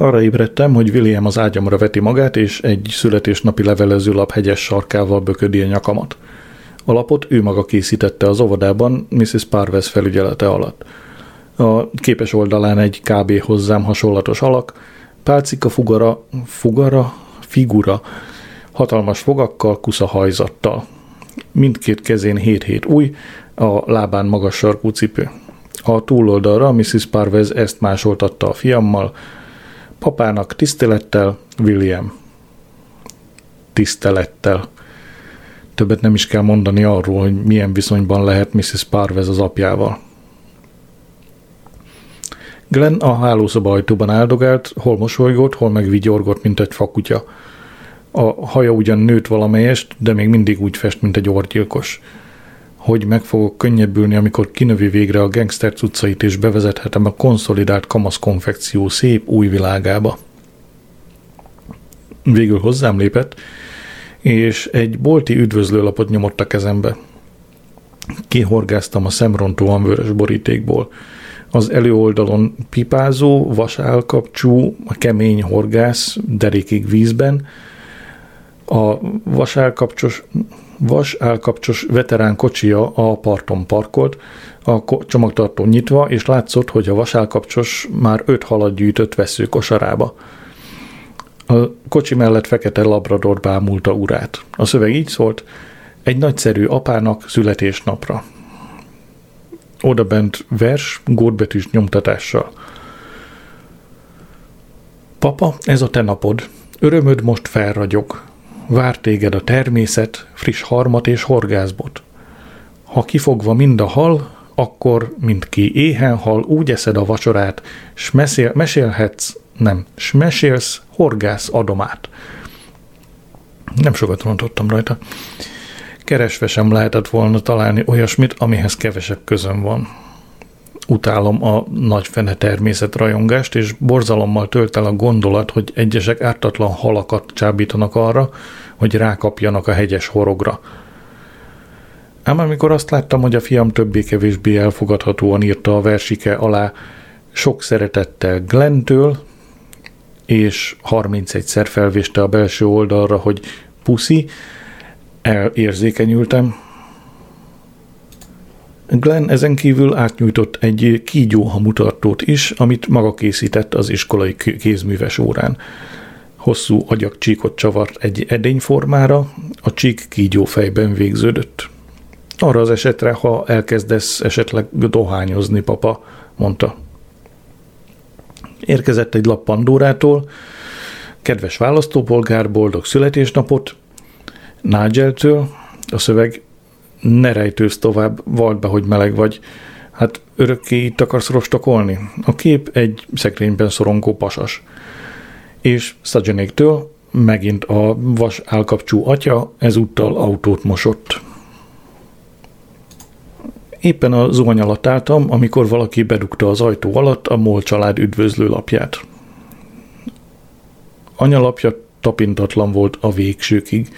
Arra ébredtem, hogy William az ágyamra veti magát, és egy születésnapi levelező lap hegyes sarkával böködi a nyakamat. A lapot ő maga készítette az óvodában Mrs. Parves felügyelete alatt. A képes oldalán egy kb. hozzám hasonlatos alak, pálcika fugara, fugara, figura, hatalmas fogakkal, kusza hajzattal. Mindkét kezén 7-7 új, a lábán magas sarkú cipő. A túloldalra Mrs. Parvez ezt másoltatta a fiammal, papának tisztelettel, William. Tisztelettel. Többet nem is kell mondani arról, hogy milyen viszonyban lehet Mrs. Parvez az apjával. Glenn a hálószoba ajtóban áldogált, hol mosolygott, hol meg vigyorgott, mint egy fakutya. A haja ugyan nőtt valamelyest, de még mindig úgy fest, mint egy orgyilkos. Hogy meg fogok könnyebbülni, amikor kinövi végre a gangster cuccait és bevezethetem a konszolidált kamasz konfekció szép új világába. Végül hozzám lépett, és egy bolti üdvözlőlapot nyomott a kezembe. Kihorgáztam a szemrontóan vörös borítékból. Az előoldalon pipázó, vasálkapcsú, a kemény horgász derékig vízben, a vasálkapcsos, vasálkapcsos veterán kocsia a parton parkolt, a csomagtartó nyitva, és látszott, hogy a vasálkapcsos már öt halat gyűjtött vesző kosarába. A kocsi mellett fekete labrador bámulta urát. A szöveg így szólt, egy nagyszerű apának születésnapra. Oda bent vers, gótbetűs nyomtatással. Papa, ez a te napod. Örömöd most felragyog. Vár téged a természet, friss harmat és horgászbot. Ha kifogva mind a hal, akkor, mint ki éhen hal, úgy eszed a vacsorát, s mesél, mesélhetsz, nem, s mesélsz horgász adomát. Nem sokat rontottam rajta. Keresve sem lehetett volna találni olyasmit, amihez kevesebb közön van. Utálom a nagy fene természet rajongást, és borzalommal tölt el a gondolat, hogy egyesek ártatlan halakat csábítanak arra, hogy rákapjanak a hegyes horogra. Ám amikor azt láttam, hogy a fiam többé-kevésbé elfogadhatóan írta a versike alá sok szeretettel Glentől, és 31-szer felvéste a belső oldalra, hogy puszi, elérzékenyültem. Glenn ezen kívül átnyújtott egy kígyó hamutartót is, amit maga készített az iskolai kézműves órán. Hosszú agyagcsíkot csavart egy edényformára, a csík kígyó fejben végződött. Arra az esetre, ha elkezdesz esetleg dohányozni, papa, mondta. Érkezett egy lap Pandórától, kedves választópolgár, boldog születésnapot, Nigeltől, a szöveg ne rejtőz tovább, vald be, hogy meleg vagy. Hát örökké itt akarsz rostokolni? A kép egy szekrényben szorongó pasas. És Szadzsenéktől megint a vas állkapcsú atya ezúttal autót mosott. Éppen a zuhany alatt álltam, amikor valaki bedugta az ajtó alatt a MOL család üdvözlőlapját. Anyalapja tapintatlan volt a végsőkig.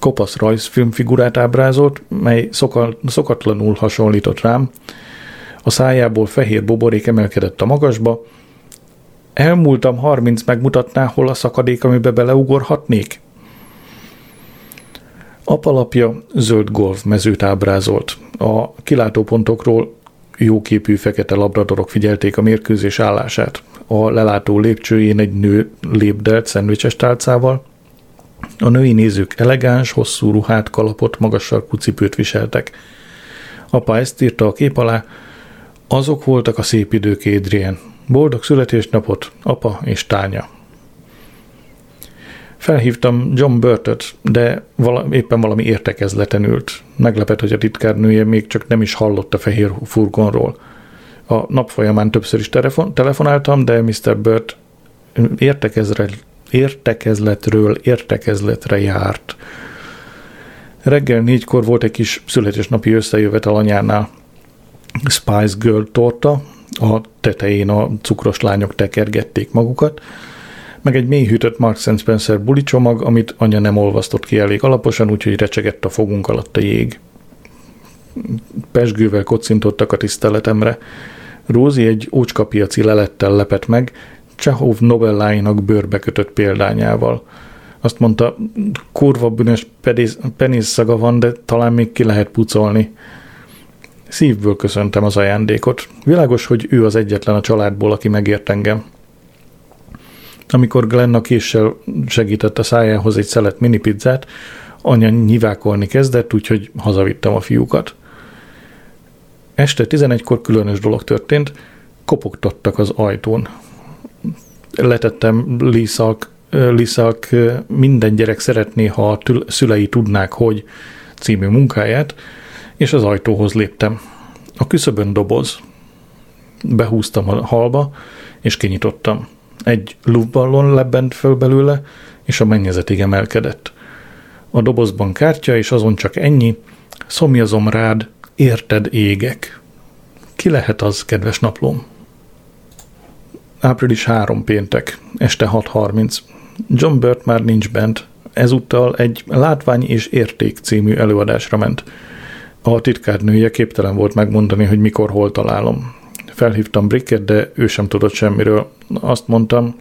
Kopasz rajzfilmfigurát ábrázolt, mely szokal, szokatlanul hasonlított rám. A szájából fehér boborék emelkedett a magasba. Elmúltam harminc megmutatná, hol a szakadék, amibe beleugorhatnék? Apalapja zöld golf mezőt ábrázolt. A kilátópontokról jóképű fekete labradorok figyelték a mérkőzés állását. A lelátó lépcsőjén egy nő lépdelt szendvicses tálcával. A női nézők elegáns, hosszú ruhát, kalapot, magas sarkú viseltek. Apa ezt írta a kép alá, azok voltak a szép idők, Adrien. Boldog születésnapot, apa és tánya. Felhívtam John Burtot, de vala, éppen valami értekezleten ült. Meglepett, hogy a titkárnője még csak nem is hallott a fehér furgonról. A nap folyamán többször is telefon, telefonáltam, de Mr. Burt értekezre, értekezletről értekezletre járt. Reggel négykor volt egy kis születésnapi összejövetel anyánál. Spice Girl torta, a tetején a cukros lányok tekergették magukat, meg egy mélyhűtött Marks Spencer buli csomag, amit anya nem olvasztott ki elég alaposan, úgyhogy recsegett a fogunk alatt a jég. Pesgővel kocintottak a tiszteletemre. Rózi egy ócskapiaci lelettel lepett meg, Csehov novelláinak bőrbe kötött példányával. Azt mondta, kurva bűnös penis, penis szaga van, de talán még ki lehet pucolni. Szívből köszöntem az ajándékot. Világos, hogy ő az egyetlen a családból, aki megért engem. Amikor Glenn a késsel segített a szájához egy szelet mini pizzát, anya nyivákolni kezdett, úgyhogy hazavittem a fiúkat. Este 11-kor különös dolog történt, kopogtattak az ajtón. Letettem Liszak, Liszak minden gyerek szeretné, ha a tül- szülei tudnák, hogy című munkáját, és az ajtóhoz léptem. A küszöbön doboz. Behúztam a halba, és kinyitottam. Egy luftballon lebbent föl belőle, és a mennyezetig emelkedett. A dobozban kártya, és azon csak ennyi, szomjazom rád, érted égek. Ki lehet az, kedves naplóm? Április 3 péntek, este 6.30. John Burt már nincs bent, ezúttal egy Látvány és Érték című előadásra ment. A titkárnője képtelen volt megmondani, hogy mikor hol találom. Felhívtam Bricket, de ő sem tudott semmiről. Azt mondtam,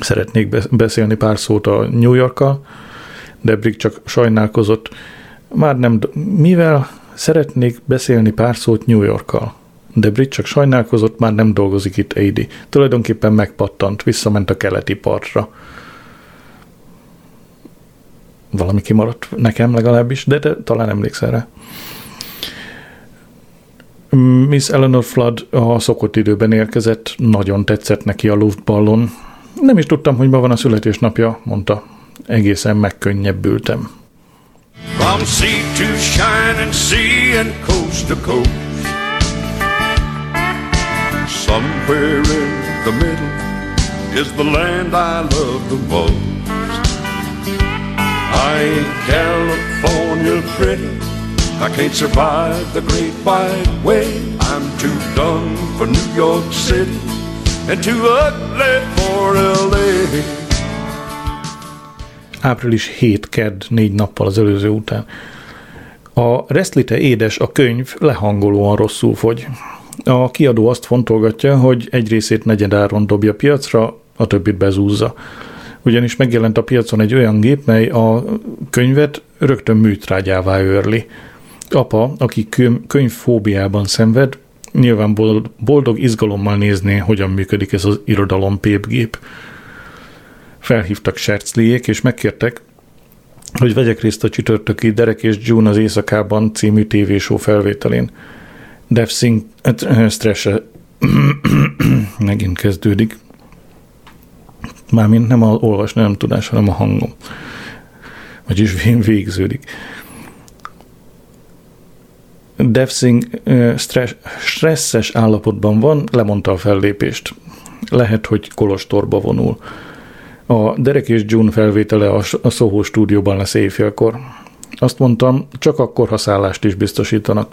szeretnék be- beszélni pár szót a New Yorkkal, de Brick csak sajnálkozott. Már nem, mivel szeretnék beszélni pár szót New Yorkkal? De Brit csak sajnálkozott, már nem dolgozik itt Aidy. Tulajdonképpen megpattant, visszament a keleti partra. Valami kimaradt nekem legalábbis, de te talán emlékszel rá. Miss Eleanor Flood a szokott időben érkezett, nagyon tetszett neki a luftballon. Nem is tudtam, hogy ma van a születésnapja, mondta. Egészen megkönnyebbültem. From sea to shining sea and coast to coast. Somewhere in the middle is the land I love the most. I ain't California pretty. I can't survive the great wide way. I'm too done for New York City and too ugly for LA. Április 7 kedd, négy nappal az előző után. A Reszlite édes a könyv lehangolóan rosszul fogy. A kiadó azt fontolgatja, hogy egy részét negyedáron dobja piacra, a többit bezúzza. Ugyanis megjelent a piacon egy olyan gép, mely a könyvet rögtön műtrágyává őrli. Apa, aki kö- könyvfóbiában szenved, nyilván bold- boldog izgalommal nézné, hogyan működik ez az irodalom pépgép. Felhívtak Sercliék, és megkértek, hogy vegyek részt a csütörtöki Derek és June az éjszakában című tévéshow felvételén. Dev Singh eh, stresse [clears throat] megint kezdődik. Mármint nem a olvasni, nem tudás, hanem a hangom. Vagyis vég- végződik. Dev Singh eh, stres- stresszes állapotban van, lemondta a fellépést. Lehet, hogy kolostorba vonul. A Derek és June felvétele a Soho stúdióban lesz éjfélkor. Azt mondtam, csak akkor, ha szállást is biztosítanak.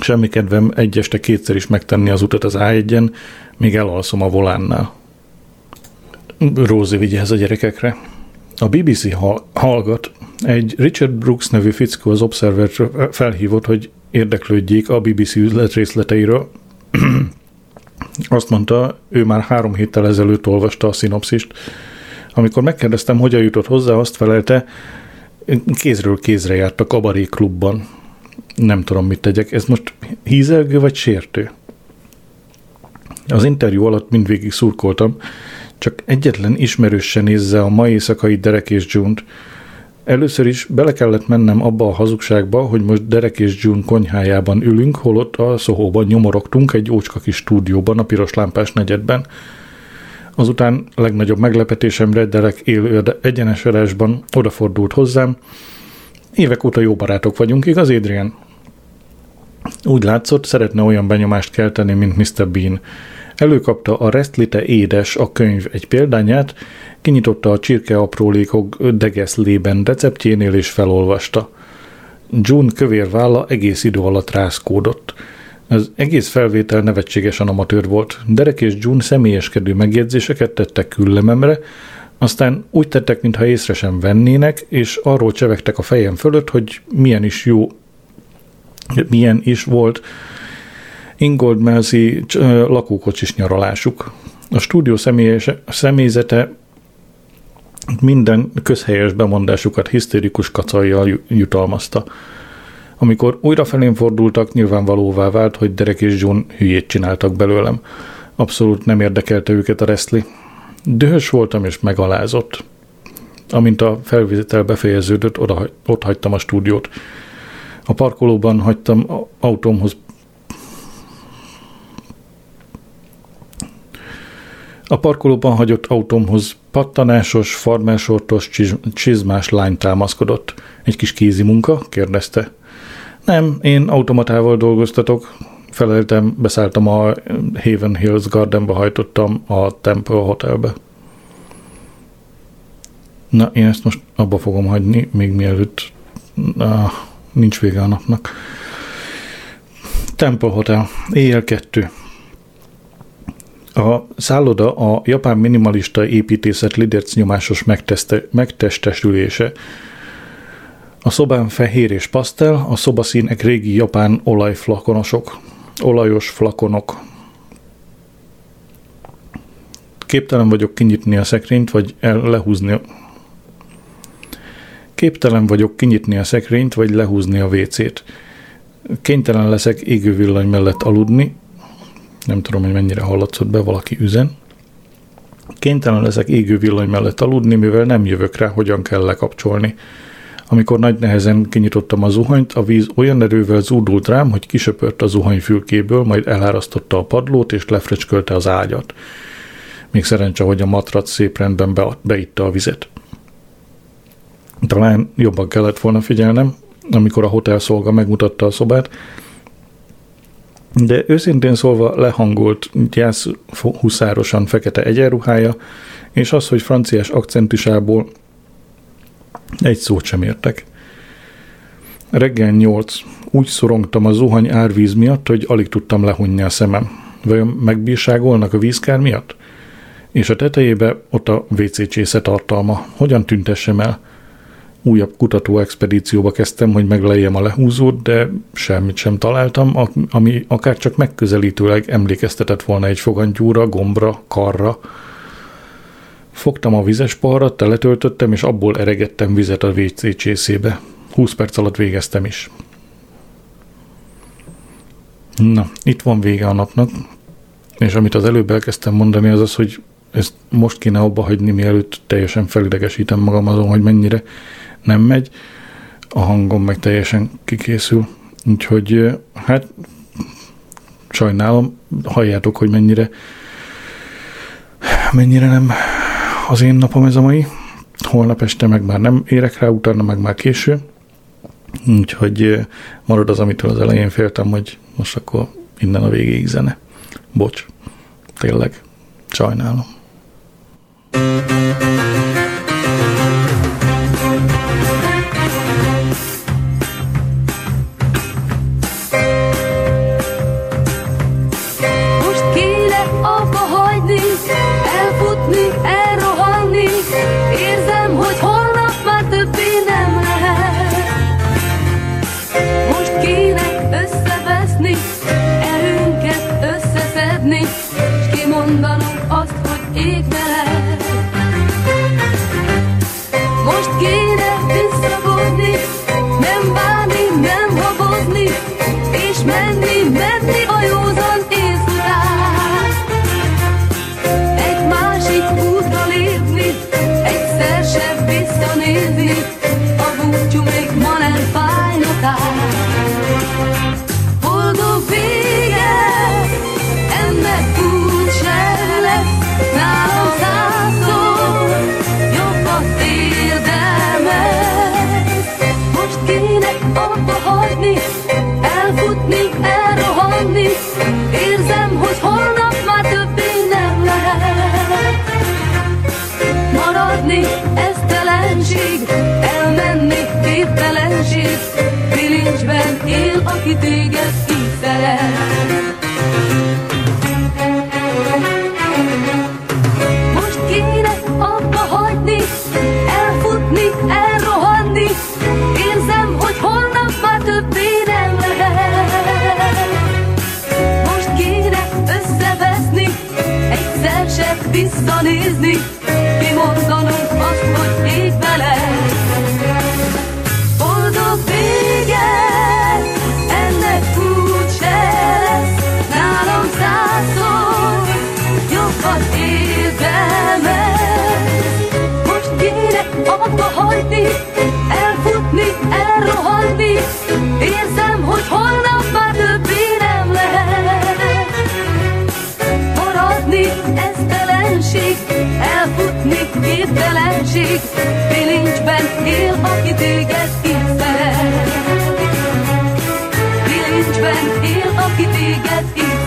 Semmi kedvem egy este kétszer is megtenni az utat az A1-en, míg elalszom a volánnál. Rózi vigyáz a gyerekekre. A BBC hal- hallgat. Egy Richard Brooks nevű fickó az Observer felhívott, hogy érdeklődjék a BBC üzlet részleteiről. [clears throat] Azt mondta, ő már három héttel ezelőtt olvasta a szinopszist. Amikor megkérdeztem, hogyan jutott hozzá, azt felelte, kézről kézre járt a kabaré klubban. Nem tudom, mit tegyek. Ez most hízelgő vagy sértő? Az interjú alatt mindvégig szurkoltam, csak egyetlen ismerős se nézze a mai éjszakai Derek és June-t. Először is bele kellett mennem abba a hazugságba, hogy most Derek és June konyhájában ülünk, holott a Szohóban nyomorogtunk egy ócska kis stúdióban, a piros lámpás negyedben. Azután legnagyobb meglepetésemre Derek élő egyenes adásban odafordult hozzám. Évek óta jó barátok vagyunk, igaz, Adrian? Úgy látszott, szeretne olyan benyomást kelteni, mint Mr. Bean. Előkapta a Restlite édes a könyv egy példányát, kinyitotta a csirke aprólékok degeszlében receptjénél és felolvasta. June kövér válla egész idő alatt rászkódott. Az egész felvétel nevetségesen amatőr volt. Derek és June személyeskedő megjegyzéseket tettek küllememre, aztán úgy tettek, mintha észre sem vennének, és arról csevegtek a fejem fölött, hogy milyen is jó, milyen is volt Ingold Melzi lakókocsis nyaralásuk. A stúdió személyzete Minden közhelyes bemondásukat hisztérikus kacajjal ju- jutalmazta. Amikor újra felén fordultak, nyilvánvalóvá vált, hogy Derek és John hülyét csináltak belőlem. Abszolút nem érdekelte őket a reszli. Dühös voltam és megalázott. Amint a felvétel befejeződött, oda, ott hagytam a stúdiót. A parkolóban hagytam autómhoz A parkolóban hagyott autómhoz pattanásos, farmersortos, csiz- csizmás lány támaszkodott. Egy kis kézi munka? kérdezte. Nem, én automatával dolgoztatok. Feleltem, beszálltam a Haven Hills Gardenbe, hajtottam a Temple Hotelbe. Na, én ezt most abba fogom hagyni, még mielőtt ah, nincs vége a napnak. Temple Hotel, éjjel kettő. A szálloda a japán minimalista építészet liderc nyomásos megteste, megtestesülése. A szobán fehér és pasztel, a szobaszínek régi japán olajflakonosok, olajos flakonok. Képtelen vagyok kinyitni a szekrényt, vagy el, lehúzni. Képtelen vagyok kinyitni a szekrényt, vagy lehúzni a WC-t. Kénytelen leszek égő villany mellett aludni, nem tudom, hogy mennyire hallatszott be, valaki üzen. Kénytelen leszek égő villany mellett aludni, mivel nem jövök rá, hogyan kell lekapcsolni. Amikor nagy nehezen kinyitottam a zuhanyt, a víz olyan erővel zúdult rám, hogy kisöpört a zuhany fülkéből, majd elárasztotta a padlót és lefrecskölte az ágyat. Még szerencse, hogy a matrac szép rendben be, beitta a vizet. Talán jobban kellett volna figyelnem, amikor a hotelszolga megmutatta a szobát, de őszintén szólva lehangolt gyász huszárosan fekete egyenruhája, és az, hogy franciás akcentusából egy szót sem értek. Reggel nyolc. Úgy szorongtam a zuhany árvíz miatt, hogy alig tudtam lehunni a szemem. Vajon megbírságolnak a vízkár miatt? És a tetejébe ott a WC csésze tartalma. Hogyan tüntessem el? Újabb kutatóexpedícióba kezdtem, hogy meglejjem a lehúzót, de semmit sem találtam, ami akár csak megközelítőleg emlékeztetett volna egy fogantyúra, gombra, karra. Fogtam a vizes paharat, teletöltöttem, és abból eregettem vizet a WC csészébe. 20 perc alatt végeztem is. Na, itt van vége a napnak, és amit az előbb elkezdtem mondani, az az, hogy ezt most kéne abba hagyni, mielőtt teljesen felidegesítem magam azon, hogy mennyire nem megy, a hangom meg teljesen kikészül. Úgyhogy hát sajnálom, halljátok, hogy mennyire mennyire nem az én napom ez a mai. Holnap este meg már nem érek rá, utána meg már késő. Úgyhogy marad az, amitől az elején féltem, hogy most akkor innen a végéig zene. Bocs, tényleg, sajnálom. Most aki téged hagyni, elfutni, elrohanni. Érzem, hogy holnap már többé nem lehet. Most kéne összeveszni, egyszer sem visszanézni hagyni, elfutni, elrohanni, érzem, hogy holnap már többé nem lehet. Maradni, ez telenség, elfutni, képtelenség, bilincsben él, aki téged így szeret. Bilincsben él, aki téged így